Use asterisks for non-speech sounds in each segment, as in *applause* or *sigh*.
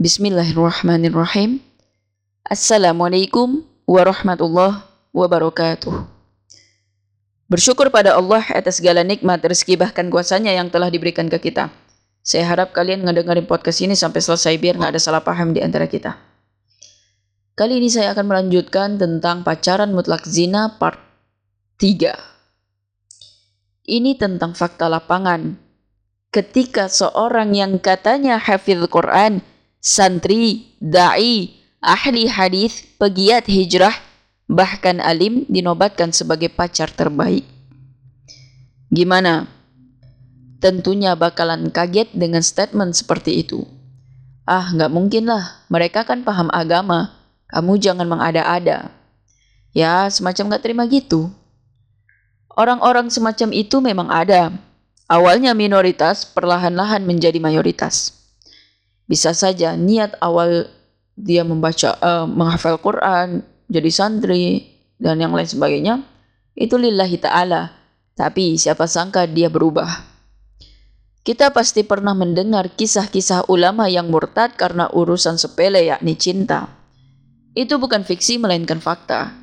Bismillahirrahmanirrahim. Assalamualaikum warahmatullahi wabarakatuh. Bersyukur pada Allah atas segala nikmat rezeki bahkan kuasanya yang telah diberikan ke kita. Saya harap kalian ngedengerin podcast ini sampai selesai biar nggak ada salah paham di antara kita. Kali ini saya akan melanjutkan tentang pacaran mutlak zina part 3. Ini tentang fakta lapangan. Ketika seorang yang katanya hafidh Quran santri, dai, ahli hadis, pegiat hijrah, bahkan alim dinobatkan sebagai pacar terbaik. Gimana? Tentunya bakalan kaget dengan statement seperti itu. Ah, nggak mungkin lah. Mereka kan paham agama. Kamu jangan mengada-ada. Ya, semacam nggak terima gitu. Orang-orang semacam itu memang ada. Awalnya minoritas, perlahan-lahan menjadi mayoritas. Bisa saja niat awal dia membaca uh, menghafal Quran, jadi santri dan yang lain sebagainya itu lillahi taala. Tapi siapa sangka dia berubah. Kita pasti pernah mendengar kisah-kisah ulama yang murtad karena urusan sepele yakni cinta. Itu bukan fiksi melainkan fakta.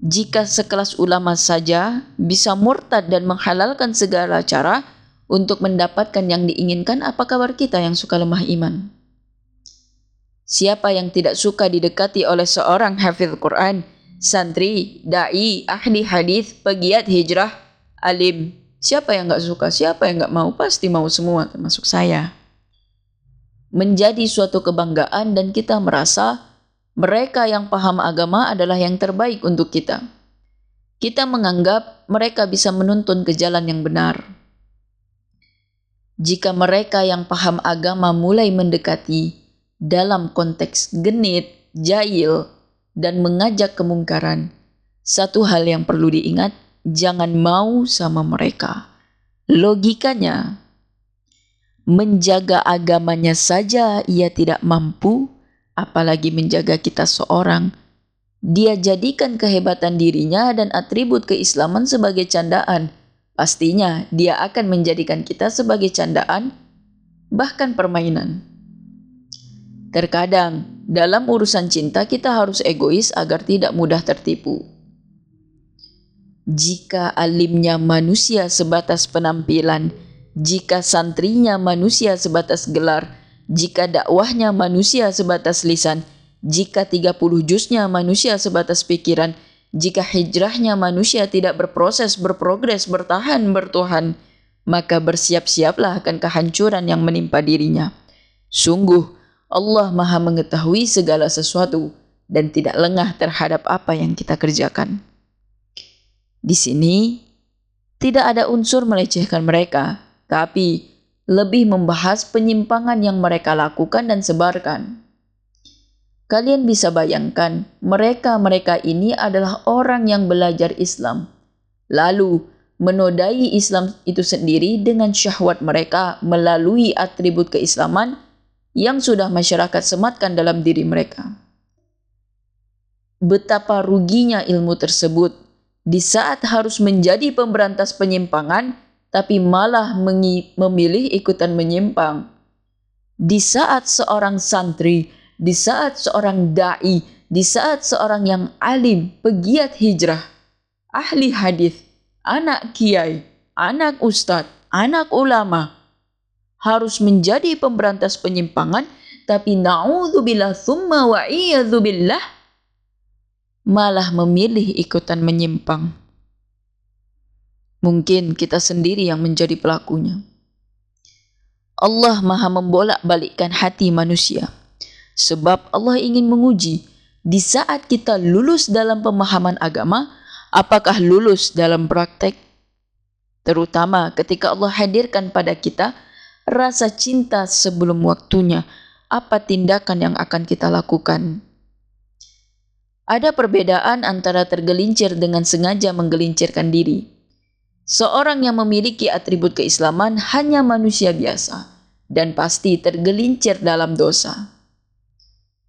Jika sekelas ulama saja bisa murtad dan menghalalkan segala cara untuk mendapatkan yang diinginkan, apa kabar kita yang suka lemah iman? Siapa yang tidak suka didekati oleh seorang hafidh Quran, santri, dai, ahli hadis, pegiat hijrah, alim? Siapa yang nggak suka? Siapa yang nggak mau? Pasti mau semua, termasuk saya. Menjadi suatu kebanggaan dan kita merasa mereka yang paham agama adalah yang terbaik untuk kita. Kita menganggap mereka bisa menuntun ke jalan yang benar. Jika mereka yang paham agama mulai mendekati, dalam konteks genit, jahil, dan mengajak kemungkaran, satu hal yang perlu diingat, jangan mau sama mereka. Logikanya, menjaga agamanya saja ia tidak mampu, apalagi menjaga kita seorang. Dia jadikan kehebatan dirinya dan atribut keislaman sebagai candaan. Pastinya dia akan menjadikan kita sebagai candaan, bahkan permainan. Terkadang, dalam urusan cinta kita harus egois agar tidak mudah tertipu. Jika alimnya manusia sebatas penampilan, jika santrinya manusia sebatas gelar, jika dakwahnya manusia sebatas lisan, jika 30 juznya manusia sebatas pikiran, jika hijrahnya manusia tidak berproses, berprogres, bertahan, bertuhan, maka bersiap-siaplah akan kehancuran yang menimpa dirinya. Sungguh, Allah Maha Mengetahui segala sesuatu dan tidak lengah terhadap apa yang kita kerjakan. Di sini tidak ada unsur melecehkan mereka, tapi lebih membahas penyimpangan yang mereka lakukan dan sebarkan. Kalian bisa bayangkan, mereka-mereka ini adalah orang yang belajar Islam, lalu menodai Islam itu sendiri dengan syahwat mereka melalui atribut keislaman yang sudah masyarakat sematkan dalam diri mereka. Betapa ruginya ilmu tersebut di saat harus menjadi pemberantas penyimpangan, tapi malah memilih ikutan menyimpang. Di saat seorang santri, di saat seorang dai, di saat seorang yang alim, pegiat hijrah, ahli hadis, anak kiai, anak ustadz, anak ulama, harus menjadi pemberantas penyimpangan tapi naudzubillah thumma wa billah malah memilih ikutan menyimpang. Mungkin kita sendiri yang menjadi pelakunya. Allah maha membolak-balikkan hati manusia. Sebab Allah ingin menguji di saat kita lulus dalam pemahaman agama, apakah lulus dalam praktek? Terutama ketika Allah hadirkan pada kita rasa cinta sebelum waktunya, apa tindakan yang akan kita lakukan? Ada perbedaan antara tergelincir dengan sengaja menggelincirkan diri. Seorang yang memiliki atribut keislaman hanya manusia biasa dan pasti tergelincir dalam dosa.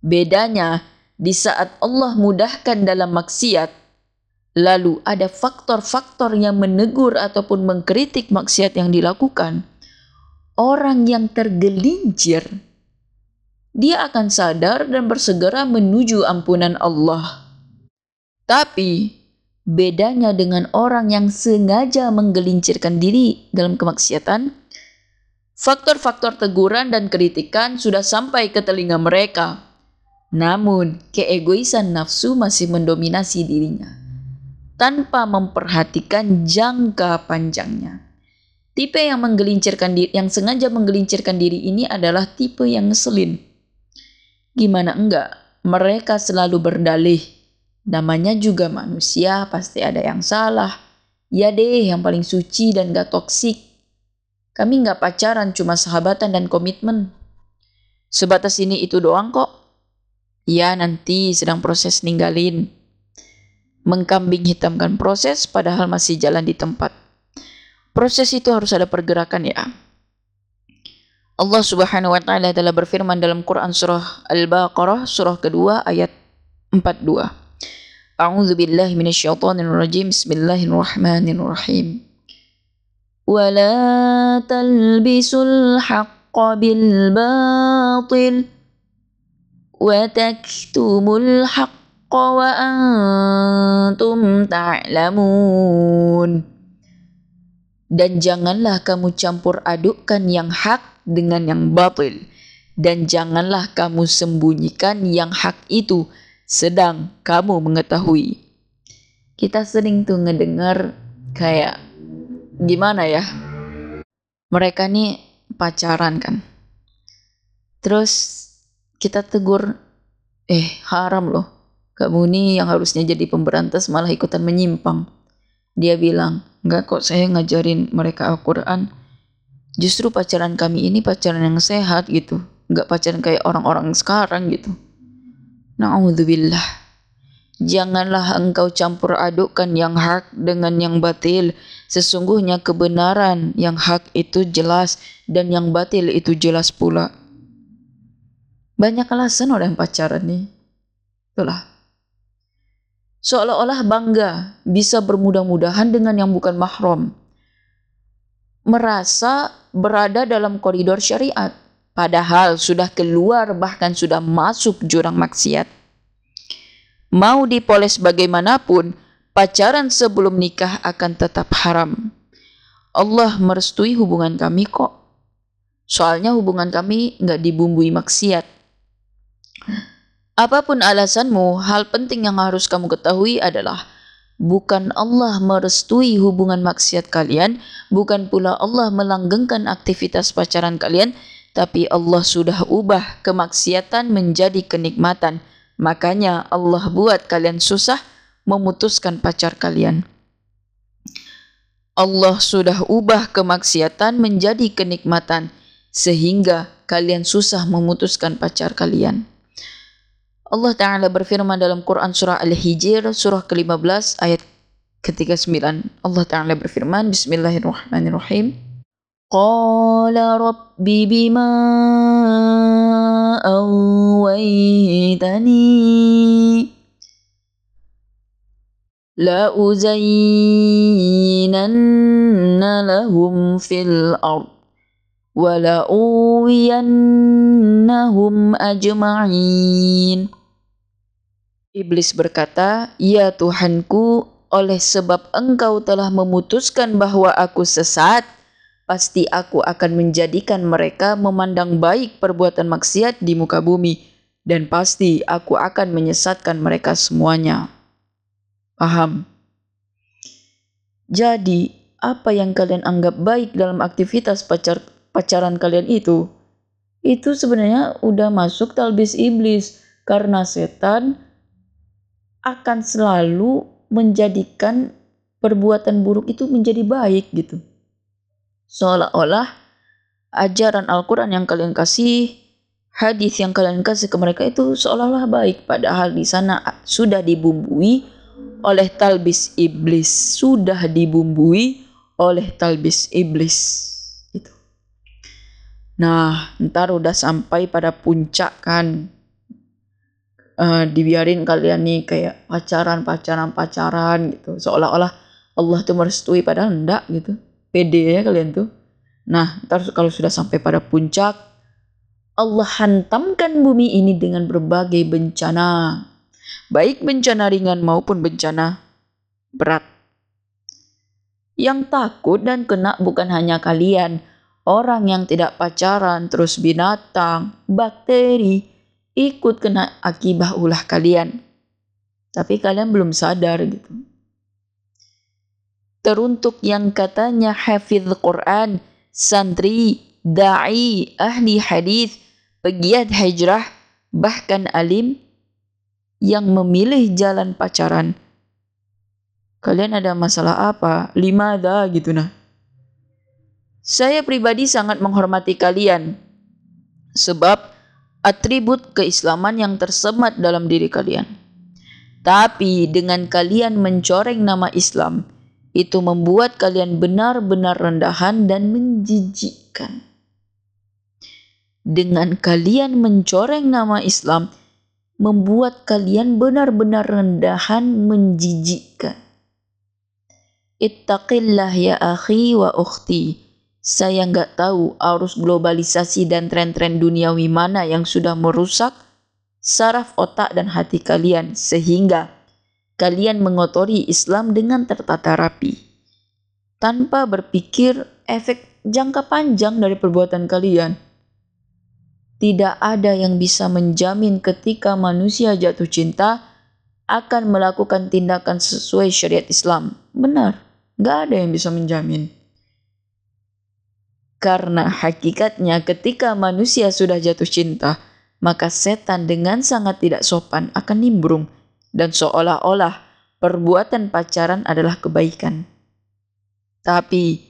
Bedanya, di saat Allah mudahkan dalam maksiat, lalu ada faktor-faktor yang menegur ataupun mengkritik maksiat yang dilakukan, orang yang tergelincir dia akan sadar dan bersegera menuju ampunan Allah. Tapi bedanya dengan orang yang sengaja menggelincirkan diri dalam kemaksiatan, faktor-faktor teguran dan kritikan sudah sampai ke telinga mereka. Namun, keegoisan nafsu masih mendominasi dirinya tanpa memperhatikan jangka panjangnya. Tipe yang menggelincirkan diri, yang sengaja menggelincirkan diri ini adalah tipe yang ngeselin. Gimana enggak? Mereka selalu berdalih. Namanya juga manusia, pasti ada yang salah. Ya deh, yang paling suci dan gak toksik. Kami gak pacaran, cuma sahabatan dan komitmen. Sebatas ini itu doang kok. Ya nanti sedang proses ninggalin mengkambing hitamkan proses padahal masih jalan di tempat Proses itu harus ada pergerakan ya. Allah Subhanahu wa taala telah berfirman dalam Quran surah Al-Baqarah surah kedua ayat 42. A'udzu billahi minasyaitonir rajim. Bismillahirrahmanirrahim. ولا تلبسوا الحق بالباطل وتكتموا الحق wa antum ta'lamun. dan janganlah kamu campur adukkan yang hak dengan yang batil. Dan janganlah kamu sembunyikan yang hak itu sedang kamu mengetahui. Kita sering tuh ngedengar kayak gimana ya? Mereka nih pacaran kan. Terus kita tegur, eh haram loh kamu ini yang harusnya jadi pemberantas malah ikutan menyimpang. Dia bilang, enggak kok saya ngajarin mereka Al-Quran. Justru pacaran kami ini pacaran yang sehat gitu. Enggak pacaran kayak orang-orang sekarang gitu. Na'udzubillah. Janganlah engkau campur adukkan yang hak dengan yang batil. Sesungguhnya kebenaran yang hak itu jelas dan yang batil itu jelas pula. Banyak alasan orang pacaran nih. Itulah seolah-olah bangga bisa bermudah-mudahan dengan yang bukan mahram. Merasa berada dalam koridor syariat, padahal sudah keluar bahkan sudah masuk jurang maksiat. Mau dipoles bagaimanapun, pacaran sebelum nikah akan tetap haram. Allah merestui hubungan kami kok. Soalnya hubungan kami nggak dibumbui maksiat. Apa pun alasanmu, hal penting yang harus kamu ketahui adalah bukan Allah merestui hubungan maksiat kalian, bukan pula Allah melanggengkan aktivitas pacaran kalian, tapi Allah sudah ubah kemaksiatan menjadi kenikmatan. Makanya Allah buat kalian susah memutuskan pacar kalian. Allah sudah ubah kemaksiatan menjadi kenikmatan sehingga kalian susah memutuskan pacar kalian. Allah Ta'ala berfirman dalam Quran surah Al-Hijr surah ke-15 ayat ke-39. Allah Ta'ala berfirman Bismillahirrahmanirrahim. Qala rabbi bima awaytani la uzayyinanna lahum fil ard wa la ajma'in Iblis berkata, "Ya Tuhanku, oleh sebab Engkau telah memutuskan bahwa aku sesat, pasti aku akan menjadikan mereka memandang baik perbuatan maksiat di muka bumi, dan pasti aku akan menyesatkan mereka semuanya." Paham? Jadi, apa yang kalian anggap baik dalam aktivitas pacar pacaran kalian itu, itu sebenarnya udah masuk talbis iblis karena setan akan selalu menjadikan perbuatan buruk itu menjadi baik gitu. Seolah-olah ajaran Al-Quran yang kalian kasih, hadis yang kalian kasih ke mereka itu seolah-olah baik. Padahal di sana sudah dibumbui oleh talbis iblis. Sudah dibumbui oleh talbis iblis. Itu. Nah, ntar udah sampai pada puncak kan uh, dibiarin kalian nih kayak pacaran pacaran pacaran gitu. Seolah-olah Allah tuh merestui padahal enggak gitu. Pede ya kalian tuh. Nah ntar kalau sudah sampai pada puncak Allah hantamkan bumi ini dengan berbagai bencana, baik bencana ringan maupun bencana berat. Yang takut dan kena bukan hanya kalian, orang yang tidak pacaran, terus binatang, bakteri, ikut kena akibat ulah kalian. Tapi kalian belum sadar gitu. Teruntuk yang katanya hafiz Quran, santri, da'i, ahli hadis, pegiat hijrah, bahkan alim yang memilih jalan pacaran. Kalian ada masalah apa? Lima dah gitu nah. Saya pribadi sangat menghormati kalian. Sebab atribut keislaman yang tersemat dalam diri kalian. Tapi dengan kalian mencoreng nama Islam, itu membuat kalian benar-benar rendahan dan menjijikkan. Dengan kalian mencoreng nama Islam, membuat kalian benar-benar rendahan menjijikkan. Ittaqillah ya akhi wa ukhti saya nggak tahu arus globalisasi dan tren-tren duniawi mana yang sudah merusak saraf otak dan hati kalian sehingga kalian mengotori Islam dengan tertata rapi tanpa berpikir efek jangka panjang dari perbuatan kalian. Tidak ada yang bisa menjamin ketika manusia jatuh cinta akan melakukan tindakan sesuai syariat Islam. Benar, nggak ada yang bisa menjamin. Karena hakikatnya ketika manusia sudah jatuh cinta, maka setan dengan sangat tidak sopan akan nimbrung dan seolah-olah perbuatan pacaran adalah kebaikan. Tapi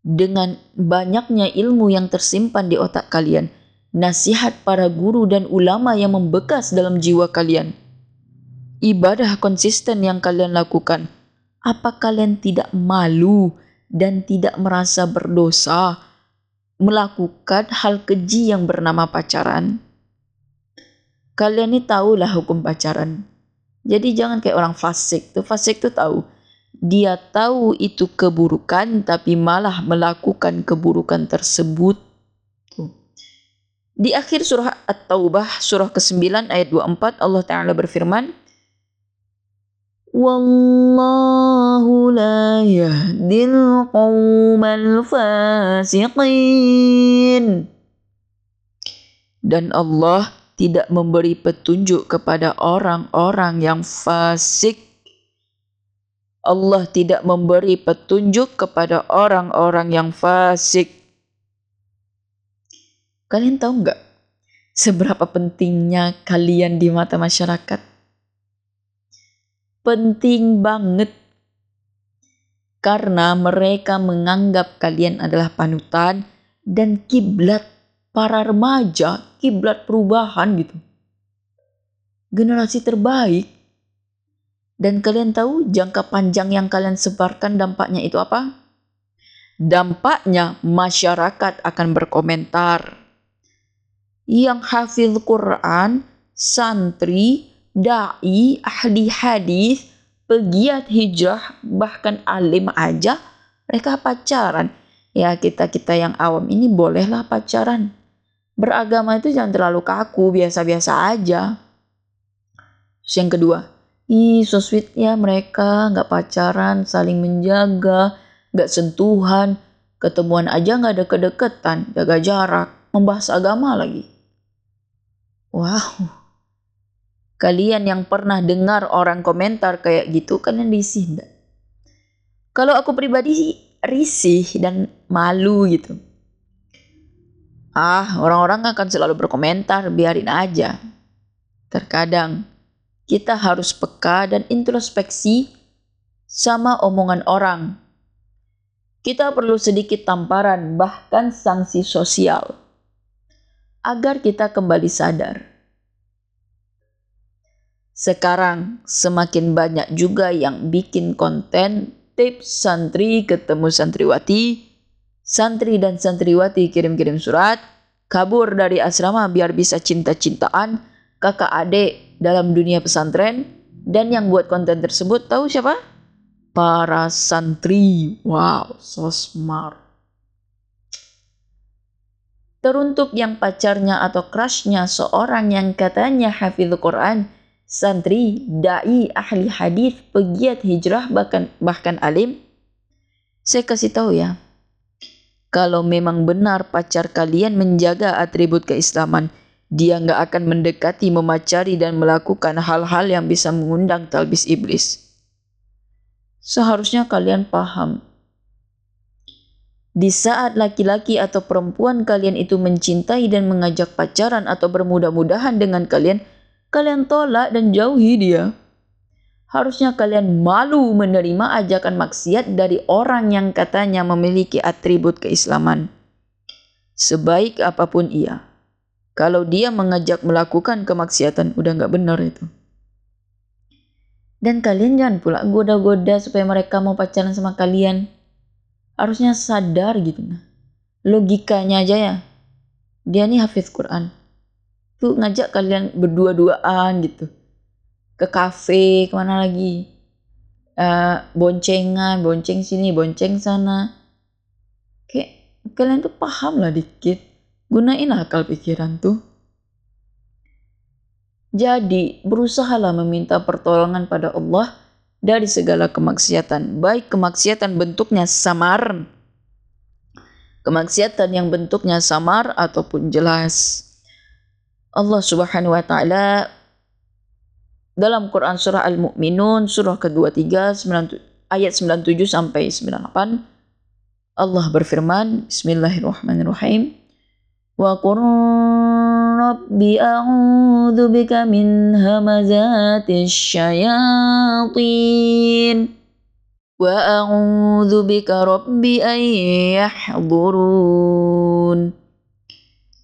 dengan banyaknya ilmu yang tersimpan di otak kalian, nasihat para guru dan ulama yang membekas dalam jiwa kalian, ibadah konsisten yang kalian lakukan, apa kalian tidak malu dan tidak merasa berdosa melakukan hal keji yang bernama pacaran. Kalian ini tahulah hukum pacaran. Jadi jangan kayak orang fasik. Tuh fasik tuh tahu. Dia tahu itu keburukan tapi malah melakukan keburukan tersebut. Di akhir surah At-Taubah surah ke-9 ayat 24 Allah Taala berfirman, Wallahu la yahdil qawmal fasiqin. Dan Allah tidak memberi petunjuk kepada orang-orang yang fasik. Allah tidak memberi petunjuk kepada orang-orang yang fasik. Kalian tahu nggak seberapa pentingnya kalian di mata masyarakat? Penting banget karena mereka menganggap kalian adalah panutan dan kiblat para remaja, kiblat perubahan gitu. Generasi terbaik. Dan kalian tahu jangka panjang yang kalian sebarkan dampaknya itu apa? Dampaknya masyarakat akan berkomentar. Yang hafil Quran, santri, dai, ahli hadis, pegiat hijrah, bahkan alim aja mereka pacaran. Ya kita-kita yang awam ini bolehlah pacaran. Beragama itu jangan terlalu kaku, biasa-biasa aja. Terus yang kedua, ih so sweet ya mereka nggak pacaran, saling menjaga, nggak sentuhan, ketemuan aja nggak ada kedekatan, jaga jarak, membahas agama lagi. Wow, Kalian yang pernah dengar orang komentar kayak gitu, kalian risih enggak? Kalau aku pribadi sih risih dan malu gitu. Ah, orang-orang akan selalu berkomentar, biarin aja. Terkadang kita harus peka dan introspeksi sama omongan orang. Kita perlu sedikit tamparan, bahkan sanksi sosial, agar kita kembali sadar sekarang semakin banyak juga yang bikin konten tips santri ketemu santriwati, santri dan santriwati kirim-kirim surat, kabur dari asrama biar bisa cinta-cintaan, kakak adik dalam dunia pesantren, dan yang buat konten tersebut tahu siapa? Para santri. Wow, so smart. Teruntuk yang pacarnya atau crushnya seorang yang katanya hafiz Quran, santri, dai, ahli hadis, pegiat hijrah bahkan bahkan alim. Saya kasih tahu ya. Kalau memang benar pacar kalian menjaga atribut keislaman, dia nggak akan mendekati, memacari dan melakukan hal-hal yang bisa mengundang talbis iblis. Seharusnya kalian paham di saat laki-laki atau perempuan kalian itu mencintai dan mengajak pacaran atau bermudah-mudahan dengan kalian, kalian tolak dan jauhi dia. Harusnya kalian malu menerima ajakan maksiat dari orang yang katanya memiliki atribut keislaman. Sebaik apa pun ia, kalau dia mengajak melakukan kemaksiatan, udah nggak benar itu. Dan kalian jangan pula goda-goda supaya mereka mau pacaran sama kalian harusnya sadar gitu nah logikanya aja ya dia nih hafiz Quran tuh ngajak kalian berdua-duaan gitu. Ke kafe ke mana lagi? Uh, boncengan bonceng sini bonceng sana. Kayak kalian tuh paham lah dikit. Gunain akal pikiran tuh. Jadi berusahalah meminta pertolongan pada Allah dari segala kemaksiatan, baik kemaksiatan bentuknya samar, kemaksiatan yang bentuknya samar ataupun jelas. Allah Subhanahu wa taala dalam Quran surah Al-Mu'minun surah kedua 3 ayat 97 sampai 98 Allah berfirman Bismillahirrahmanirrahim. Wa Rabbi a'udzu bika min hamazatis syayatin. Wa a'udzu bika rabbi an yahdurun.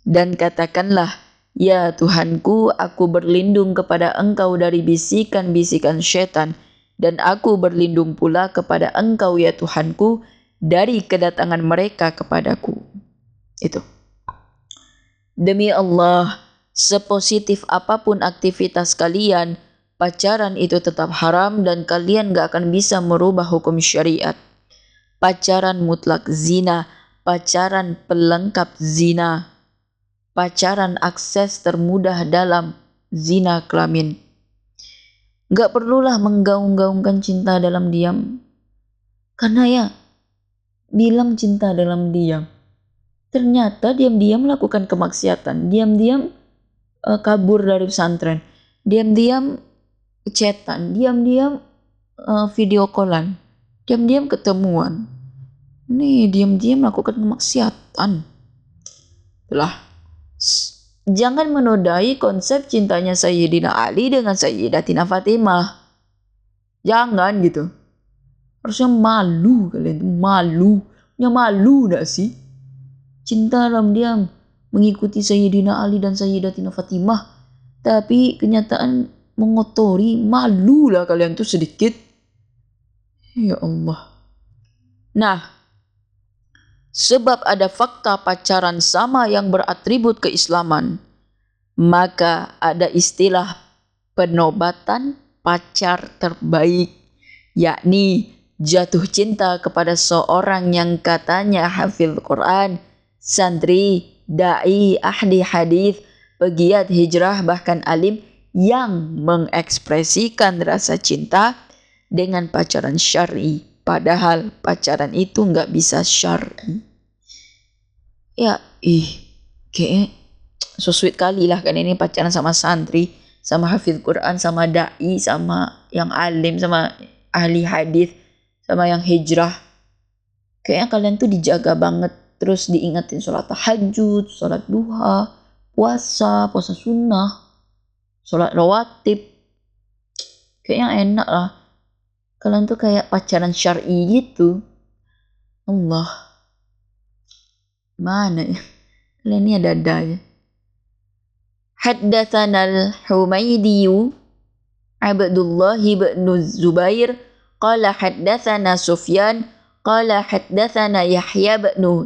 Dan katakanlah ya Tuhanku aku berlindung kepada engkau dari bisikan-bisikan syaitan dan aku berlindung pula kepada engkau ya Tuhanku dari kedatangan mereka kepadaku. Itu. Demi Allah, sepositif apa pun aktivitas kalian, pacaran itu tetap haram dan kalian gak akan bisa merubah hukum syariat. Pacaran mutlak zina, pacaran pelengkap zina, pacaran akses termudah dalam zina kelamin. Gak perlulah menggaung-gaungkan cinta dalam diam. Karena ya, bilang cinta dalam diam ternyata diam-diam melakukan kemaksiatan, diam-diam uh, kabur dari pesantren, diam-diam chatan, diam-diam uh, video callan, diam-diam ketemuan. Nih, diam-diam melakukan kemaksiatan. Itulah. Jangan menodai konsep cintanya Sayyidina Ali dengan Sayyidatina Fatimah. Jangan gitu. Harusnya malu kalian tuh malu. Punya malu gak sih? cinta dalam diam mengikuti Sayyidina Ali dan Sayyidatina Fatimah tapi kenyataan mengotori malu lah kalian tuh sedikit ya Allah nah sebab ada fakta pacaran sama yang beratribut keislaman maka ada istilah penobatan pacar terbaik yakni jatuh cinta kepada seorang yang katanya hafil Quran santri, dai, ahli hadis, pegiat hijrah bahkan alim yang mengekspresikan rasa cinta dengan pacaran syar'i. Padahal pacaran itu nggak bisa syar'i. Ya, ih, kayak so sweet kali lah kan ini pacaran sama santri, sama hafiz Quran, sama dai, sama yang alim, sama ahli hadis, sama yang hijrah. Kayaknya kalian tuh dijaga banget terus diingetin sholat tahajud, sholat duha, puasa, puasa sunnah, sholat rawatib. Kayaknya enak lah. Kalian tuh kayak pacaran syar'i gitu. Allah. Mana ya? Kalian ini ada ada ya. Haddathana al-Humaydi Abdullah ibn Zubair qala haddathana Sufyan قال حدثنا يحيى بن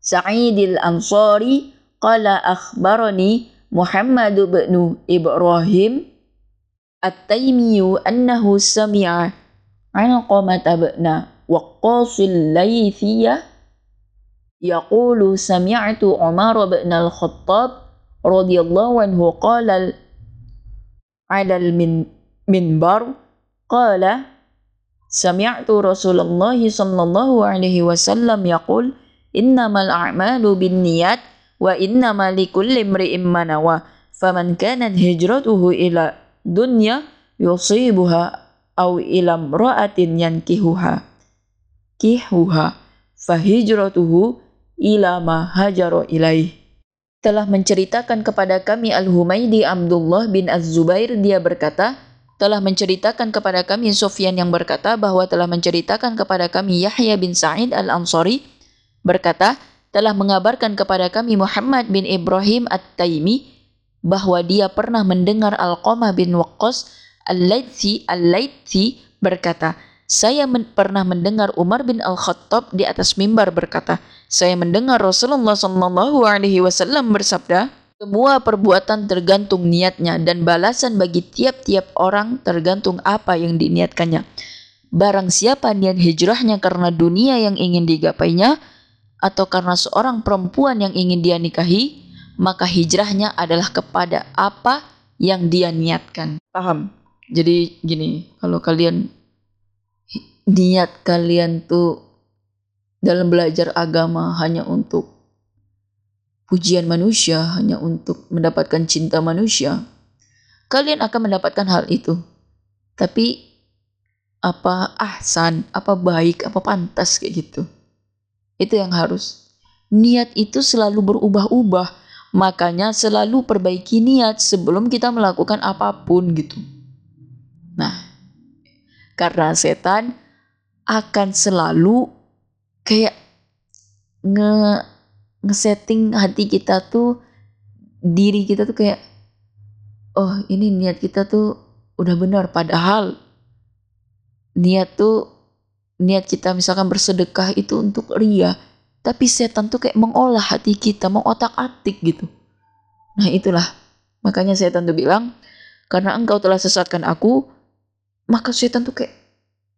سعيد الأنصاري قال أخبرني محمد بن إبراهيم التيمي أنه سمع عن قمة بن وقاص الليثية yaqulu sami'tu Umar bin al-Khattab radhiyallahu anhu qala ala al-minbar qala sami'tu Rasulullah sallallahu alaihi wasallam yaqul innamal a'malu binniyat wa innamal likulli imri'in ma nawa faman kanat hijratuhu ila dunya yusibuha aw ila imra'atin yankihuha kihuha fahijratuhu ila ma hajaro ilaih. Telah menceritakan kepada kami Al-Humaydi Abdullah bin Az-Zubair dia berkata telah menceritakan kepada kami Sufyan yang berkata bahwa telah menceritakan kepada kami Yahya bin Sa'id Al-Ansari berkata telah mengabarkan kepada kami Muhammad bin Ibrahim At-Taimi bahwa dia pernah mendengar Al-Qamah bin Waqqas Al-Laitsi Al-Laitsi berkata saya men pernah mendengar Umar bin Al-Khattab di atas mimbar berkata saya mendengar Rasulullah Shallallahu Alaihi Wasallam bersabda, semua perbuatan tergantung niatnya dan balasan bagi tiap-tiap orang tergantung apa yang diniatkannya. Barang siapa niat hijrahnya karena dunia yang ingin digapainya atau karena seorang perempuan yang ingin dia nikahi, maka hijrahnya adalah kepada apa yang dia niatkan. Paham? Jadi gini, kalau kalian niat kalian tuh dalam belajar agama hanya untuk pujian manusia, hanya untuk mendapatkan cinta manusia, kalian akan mendapatkan hal itu. Tapi apa ahsan, apa baik, apa pantas kayak gitu. Itu yang harus. Niat itu selalu berubah-ubah. Makanya selalu perbaiki niat sebelum kita melakukan apa pun gitu. Nah, karena setan akan selalu kayak nge ngesetting hati kita tuh diri kita tuh kayak oh ini niat kita tuh udah benar. Padahal niat tuh niat kita misalkan bersedekah itu untuk ria tapi setan tuh kayak mengolah hati kita mau otak atik gitu. Nah itulah. Makanya setan tuh bilang karena engkau telah sesatkan aku maka setan tuh kayak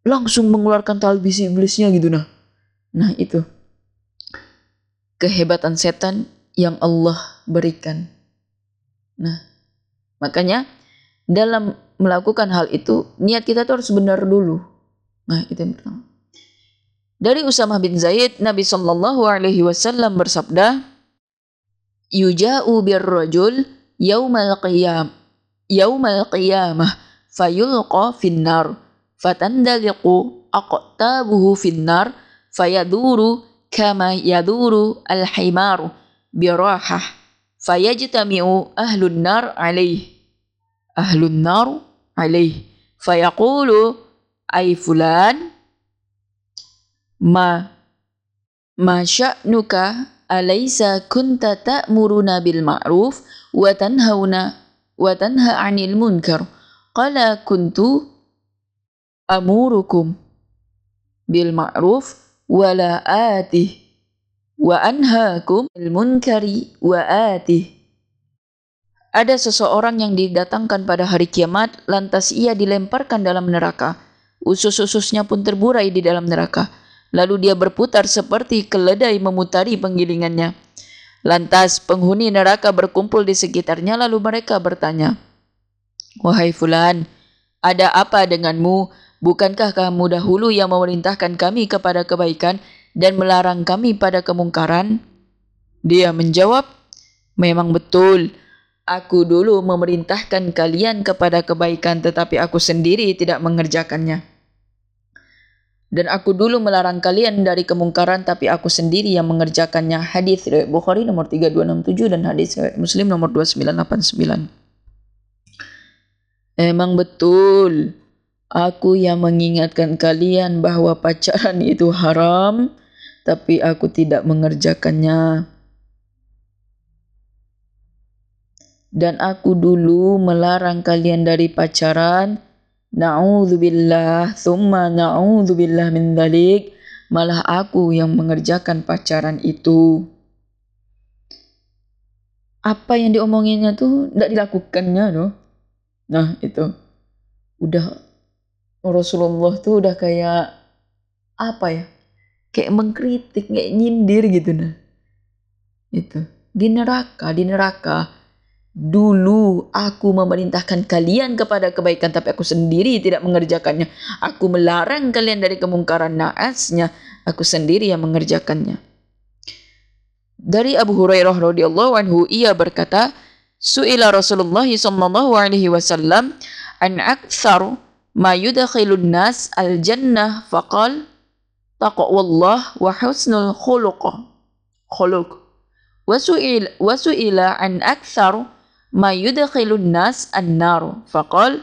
langsung mengeluarkan talbis iblisnya gitu nah Nah, itu kehebatan setan yang Allah berikan. Nah, makanya dalam melakukan hal itu niat kita tuh harus benar dulu. Nah, itu yang pertama. Dari Usamah bin Zaid, Nabi Shallallahu alaihi wasallam bersabda, "Yuja'u birrajul yaumal qiyam yaumal qiyamah fayulqa finnar فتندلق أقطابه في النار فيدور كما يدور الحمار براحة فيجتمع أهل النار عليه أهل النار عليه. فيقول أي فلان ما ما شأنك؟ أليس كنت تأمرنا بالمعروف وتنهون وتنهى عن المنكر؟ قال كنت amurukum bil ma'ruf wala atih wa anhaakum al munkari wa atih ada seseorang yang didatangkan pada hari kiamat, lantas ia dilemparkan dalam neraka. Usus-ususnya pun terburai di dalam neraka. Lalu dia berputar seperti keledai memutari penggilingannya. Lantas penghuni neraka berkumpul di sekitarnya lalu mereka bertanya, Wahai Fulan, ada apa denganmu? Bukankah kamu dahulu yang memerintahkan kami kepada kebaikan dan melarang kami pada kemungkaran? Dia menjawab, Memang betul, aku dulu memerintahkan kalian kepada kebaikan tetapi aku sendiri tidak mengerjakannya. Dan aku dulu melarang kalian dari kemungkaran tapi aku sendiri yang mengerjakannya. Hadis riwayat Bukhari nomor 3267 dan hadis riwayat Muslim nomor 2989. Emang betul, Aku yang mengingatkan kalian bahwa pacaran *laughs* itu haram, tapi aku tidak mengerjakannya. Dan aku dulu melarang kalian dari pacaran. Na'udzubillah, thumma na'udzubillah min dhalik. Malah aku yang mengerjakan pacaran itu. Apa yang diomonginnya tuh tidak dilakukannya loh. Nah itu. Udah Rasulullah tuh udah kayak apa ya? kayak mengkritik kayak nyindir gitu nah itu di neraka di neraka Dulu aku memerintahkan kalian kepada kebaikan tapi aku sendiri tidak mengerjakannya. Aku melarang kalian dari kemungkaran naasnya. Aku sendiri yang mengerjakannya. Dari Abu Hurairah radhiyallahu anhu ia berkata, Su'ila Rasulullah sallallahu alaihi wasallam an aktsar ma yudkhilun nas al jannah faqal taqwallah wa husnul khuluq. Khuluq. Wasu'ila wasu'ila an aktsar ma yudkhilun nas an-nar faqal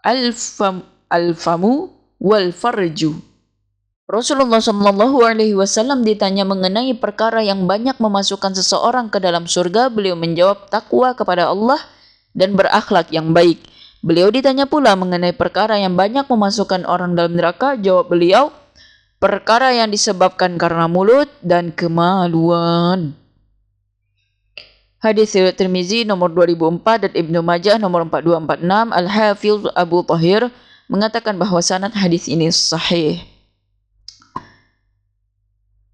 al-fam al-famu wal farju Rasulullah Shallallahu Alaihi Wasallam ditanya mengenai perkara yang banyak memasukkan seseorang ke dalam surga. Beliau menjawab takwa kepada Allah dan berakhlak yang baik. Beliau ditanya pula mengenai perkara yang banyak memasukkan orang dalam neraka. Jawab beliau, perkara yang disebabkan karena mulut dan kemaluan. Hadis riwayat Tirmizi nomor 2004 dan Ibnu Majah nomor 4246 Al-Hafiz Abu Tahir mengatakan bahawa sanad hadis ini sahih.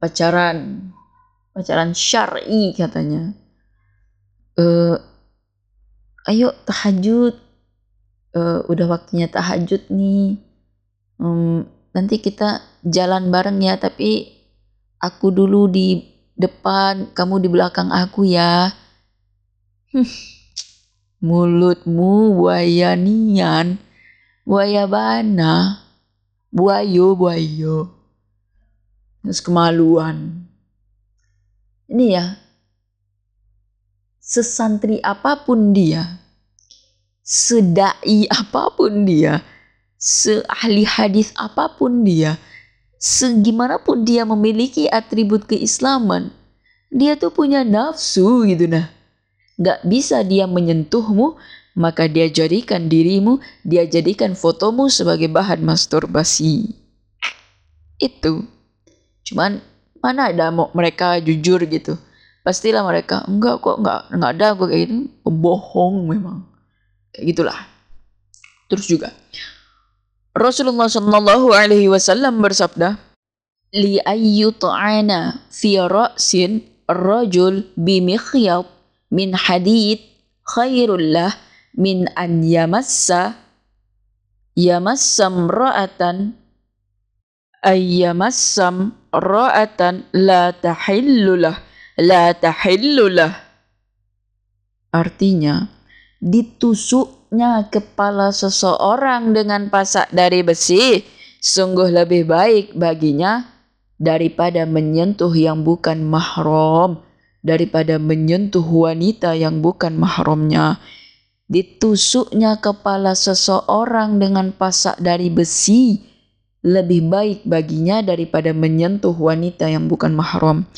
Pacaran pacaran syar'i katanya. Uh, ayo tahajud. Uh, udah waktunya tahajud nih. Um, nanti kita jalan bareng ya tapi aku dulu di depan, kamu di belakang aku ya Mulutmu buaya nian, buaya bana, buayo buayo. Terus kemaluan. Ini ya, sesantri apa pun dia, sedai apa pun dia, seahli hadis apa pun dia, segimanapun dia memiliki atribut keislaman, dia tuh punya nafsu gitu nah gak bisa dia menyentuhmu, maka dia jadikan dirimu, dia jadikan fotomu sebagai bahan masturbasi. Itu. Cuman mana ada mau mereka jujur gitu. Pastilah mereka, enggak kok, enggak, enggak ada gue kayak ini, pembohong memang. Gitulah. Terus juga, Rasulullah Shallallahu Alaihi Wasallam bersabda, li ayyut'ana fi ra'sin rajul bimikhyat min hadid khairul lah min an yamassa yamassam ra'atan ayyamassam ra'atan la tahillulah la tahillulah artinya ditusuknya kepala seseorang dengan pasak dari besi sungguh lebih baik baginya daripada menyentuh yang bukan mahram daripada menyentuh wanita yang bukan mahramnya. Ditusuknya kepala seseorang dengan pasak dari besi lebih baik baginya daripada menyentuh wanita yang bukan mahram.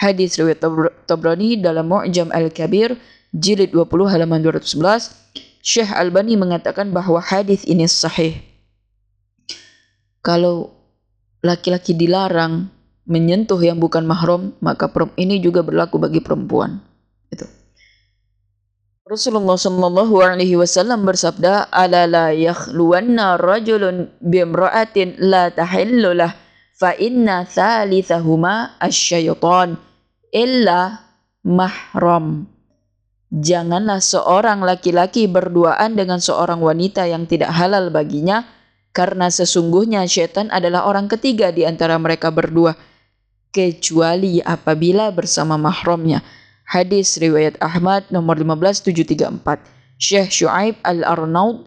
Hadis riwayat Tabrani dalam Mu'jam Al-Kabir jilid 20 halaman 211 Syekh Albani mengatakan bahawa hadis ini sahih. Kalau laki-laki dilarang menyentuh yang bukan mahram, maka ini juga berlaku bagi perempuan. Itu. Rasulullah sallallahu alaihi wasallam bersabda, "Ala la yakhluwanna rajulun bimra'atin la tahillu lah, fa inna thalithahuma asyaitan illa mahram." Janganlah seorang laki-laki berduaan dengan seorang wanita yang tidak halal baginya, karena sesungguhnya syaitan adalah orang ketiga di antara mereka berdua kecuali apabila bersama mahramnya. Hadis riwayat Ahmad nomor 15734. Syekh Shu'aib Al-Arnaud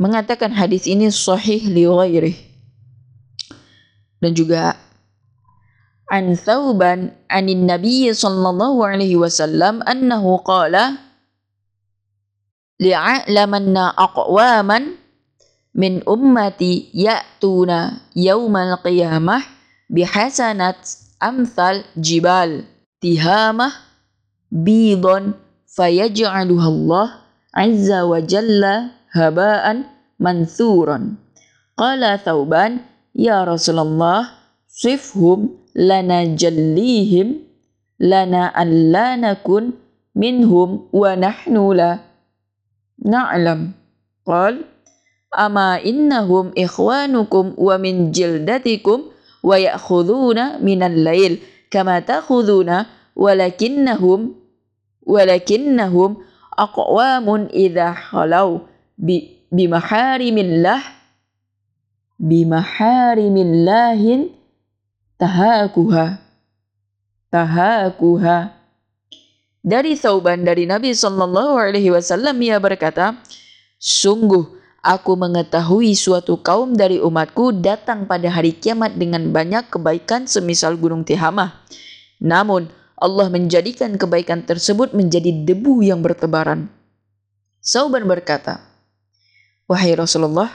mengatakan hadis ini sahih li. Dan juga an Thauban anin Nabi sallallahu alaihi wasallam annahu qala li'alamanna aqwaman min ummati ya'tuna yaumal qiyamah bihasanat amthal jibal tihamah bidon fayaj'aluha Allah azza wa jalla haba'an manthuran qala thauban ya rasulullah sifhum lana لنا جليهم لنا أن لا نكن منهم ونحن لا. نعلم. قال أما إنهم إخوانكم ومن جلدتكم ويأخذون من الليل كما تأخذون ولكنهم ولكنهم أقوام إذا خلوا بمحارم الله بمحارم الله tahakuha tahakuha dari Thauban dari Nabi Shallallahu Alaihi Wasallam ia berkata sungguh Aku mengetahui suatu kaum dari umatku datang pada hari kiamat dengan banyak kebaikan semisal gunung Tihamah. Namun, Allah menjadikan kebaikan tersebut menjadi debu yang bertebaran. Sauban berkata, Wahai Rasulullah,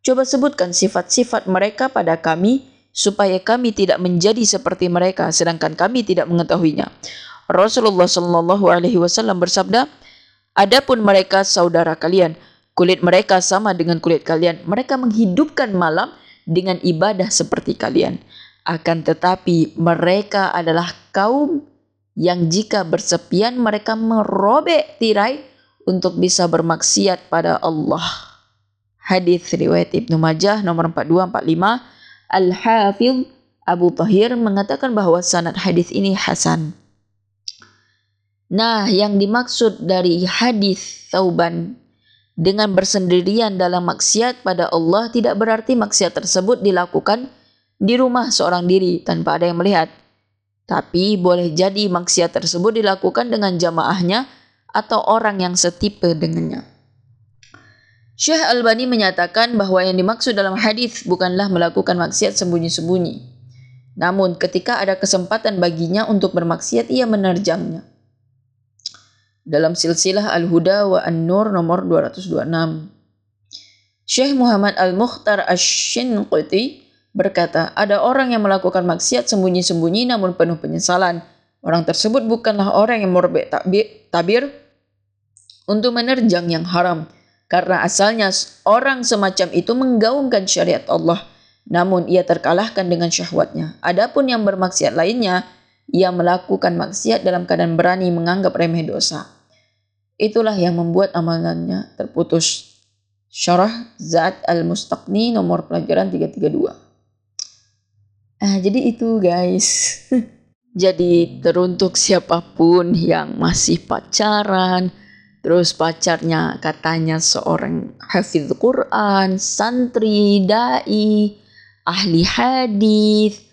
coba sebutkan sifat-sifat mereka pada kami supaya kami tidak menjadi seperti mereka sedangkan kami tidak mengetahuinya. Rasulullah Shallallahu alaihi wasallam bersabda, Adapun mereka saudara kalian, Kulit mereka sama dengan kulit kalian. Mereka menghidupkan malam dengan ibadah seperti kalian. Akan tetapi mereka adalah kaum yang jika bersepian mereka merobek tirai untuk bisa bermaksiat pada Allah. Hadis riwayat Ibnu Majah nomor 4245 Al-Hafidh Abu Tahir mengatakan bahwa sanad hadis ini hasan. Nah, yang dimaksud dari hadis Thauban dengan bersendirian dalam maksiat pada Allah tidak berarti maksiat tersebut dilakukan di rumah seorang diri tanpa ada yang melihat. Tapi boleh jadi maksiat tersebut dilakukan dengan jamaahnya atau orang yang setipe dengannya. Syekh Albani menyatakan bahwa yang dimaksud dalam hadis bukanlah melakukan maksiat sembunyi-sembunyi. Namun ketika ada kesempatan baginya untuk bermaksiat ia menerjangnya dalam silsilah Al-Huda wa An-Nur nomor 226. Syekh Muhammad Al-Mukhtar Ash-Shinqiti berkata, ada orang yang melakukan maksiat sembunyi-sembunyi namun penuh penyesalan. Orang tersebut bukanlah orang yang morbek tabir untuk menerjang yang haram. Karena asalnya orang semacam itu menggaungkan syariat Allah, namun ia terkalahkan dengan syahwatnya. Adapun yang bermaksiat lainnya, ia melakukan maksiat dalam keadaan berani menganggap remeh dosa. Itulah yang membuat amalannya terputus. Syarah Zat Al-Mustaqni nomor pelajaran 332. Ah, jadi itu guys. *laughs* jadi teruntuk siapa pun yang masih pacaran, terus pacarnya katanya seorang hafiz Quran, santri, dai, ahli hadis,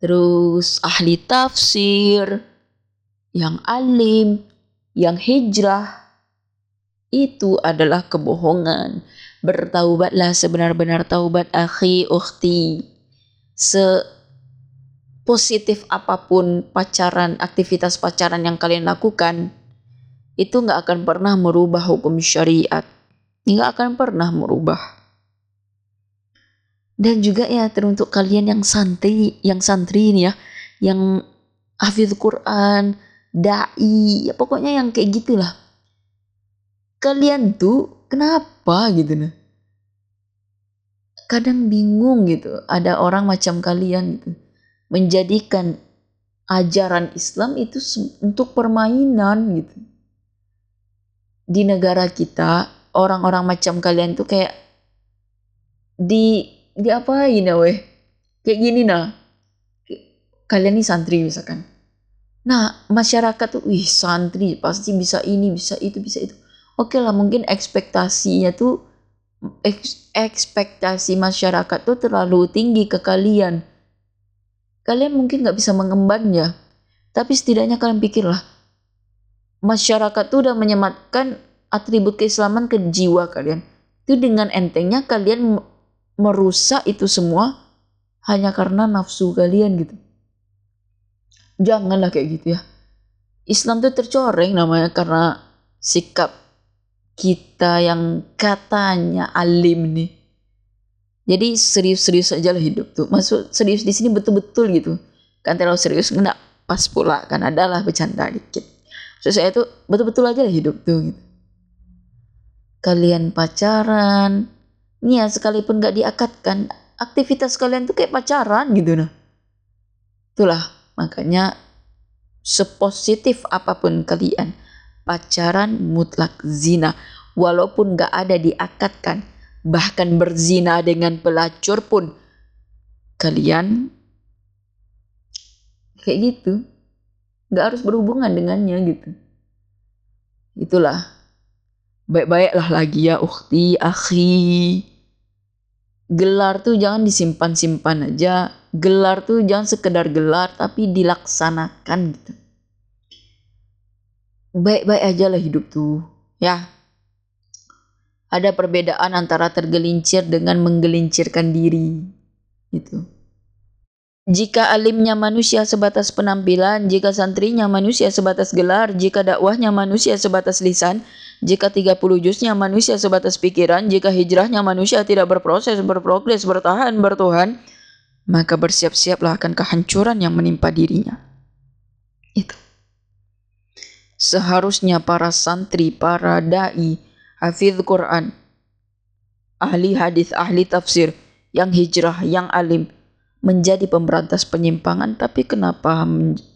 terus ahli tafsir, yang alim, yang hijrah, itu adalah kebohongan. Bertaubatlah sebenar-benar taubat akhi ukhti. Se positif apa pun pacaran, aktivitas pacaran yang kalian lakukan, itu nggak akan pernah merubah hukum syariat. Nggak akan pernah merubah. Dan juga ya teruntuk kalian yang santri, yang santri ini ya, yang hafidh Quran, dai, ya pokoknya yang kayak gitulah kalian tuh kenapa gitu nah kadang bingung gitu ada orang macam kalian gitu menjadikan ajaran Islam itu untuk permainan gitu di negara kita orang-orang macam kalian tuh kayak di di apa ini weh? Kayak gini nah. Kalian nih santri misalkan. Nah masyarakat tuh wih santri pasti bisa ini bisa itu bisa itu. Oke lah mungkin ekspektasinya tuh eks, ekspektasi masyarakat tuh terlalu tinggi ke kalian. Kalian mungkin nggak bisa mengembannya, tapi setidaknya kalian pikirlah masyarakat tuh udah menyematkan atribut keislaman ke jiwa kalian. Itu dengan entengnya kalian merusak itu semua hanya karena nafsu kalian gitu. Janganlah kayak gitu ya. Islam tuh tercoreng namanya karena sikap kita yang katanya alim nih. Jadi serius-serius aja lah hidup tuh. Maksud serius di sini betul-betul gitu. Kan terlalu serius enggak pas pula kan adalah bercanda dikit. Saya tuh betul-betul aja lah hidup tuh gitu. Kalian pacaran, nih ya sekalipun gak diakatkan, aktivitas kalian tuh kayak pacaran gitu nah. Itulah makanya sepositif apa pun kalian, pacaran mutlak zina walaupun gak ada diakatkan bahkan berzina dengan pelacur pun kalian kayak gitu nggak harus berhubungan dengannya gitu. Itulah. Baik-baiklah lagi ya ukti akhi. Gelar tuh jangan disimpan-simpan aja. Gelar tuh jangan sekedar gelar tapi dilaksanakan gitu. Baik-baik aja lah hidup tuh ya. Ada perbedaan antara tergelincir dengan menggelincirkan diri gitu jika alimnya manusia sebatas penampilan, jika santrinya manusia sebatas gelar, jika dakwahnya manusia sebatas lisan, jika 30 juznya manusia sebatas pikiran, jika hijrahnya manusia tidak berproses, berprogres, bertahan, bertuhan, maka bersiap-siaplah akan kehancuran yang menimpa dirinya. Itu. Seharusnya para santri, para dai, hafiz Quran, ahli hadis, ahli tafsir, yang hijrah, yang alim, menjadi pemberantas penyimpangan, tapi kenapa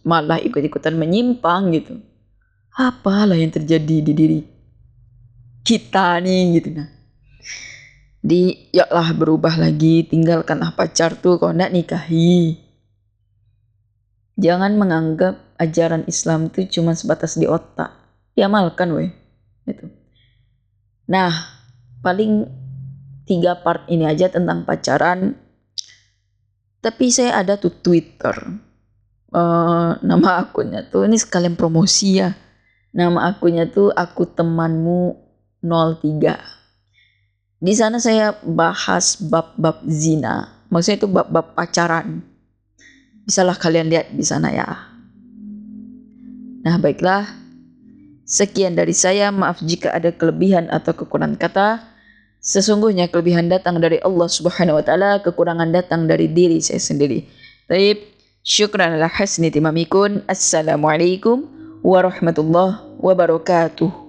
malah ikut-ikutan menyimpang gitu? Apalah yang terjadi di diri kita nih gitu nah. Di ya lah berubah lagi, tinggalkan ah pacar tuh kalau nak nikahi. Jangan menganggap ajaran Islam itu cuma sebatas di otak. Diamalkan weh. Gitu. Nah, paling tiga part ini aja tentang pacaran tapi saya ada tuh Twitter. Uh, nama akunnya tuh ini sekalian promosi ya. Nama akunnya tuh aku temanmu 03. Di sana saya bahas bab-bab zina. Maksudnya itu bab-bab pacaran. Bisalah kalian lihat di sana ya. Nah, baiklah. Sekian dari saya. Maaf jika ada kelebihan atau kekurangan kata. Sesungguhnya kelebihan datang dari Allah Subhanahu wa taala, kekurangan datang dari diri saya sendiri. Baik, syukran ala hasni timamikun. Assalamualaikum warahmatullahi wabarakatuh.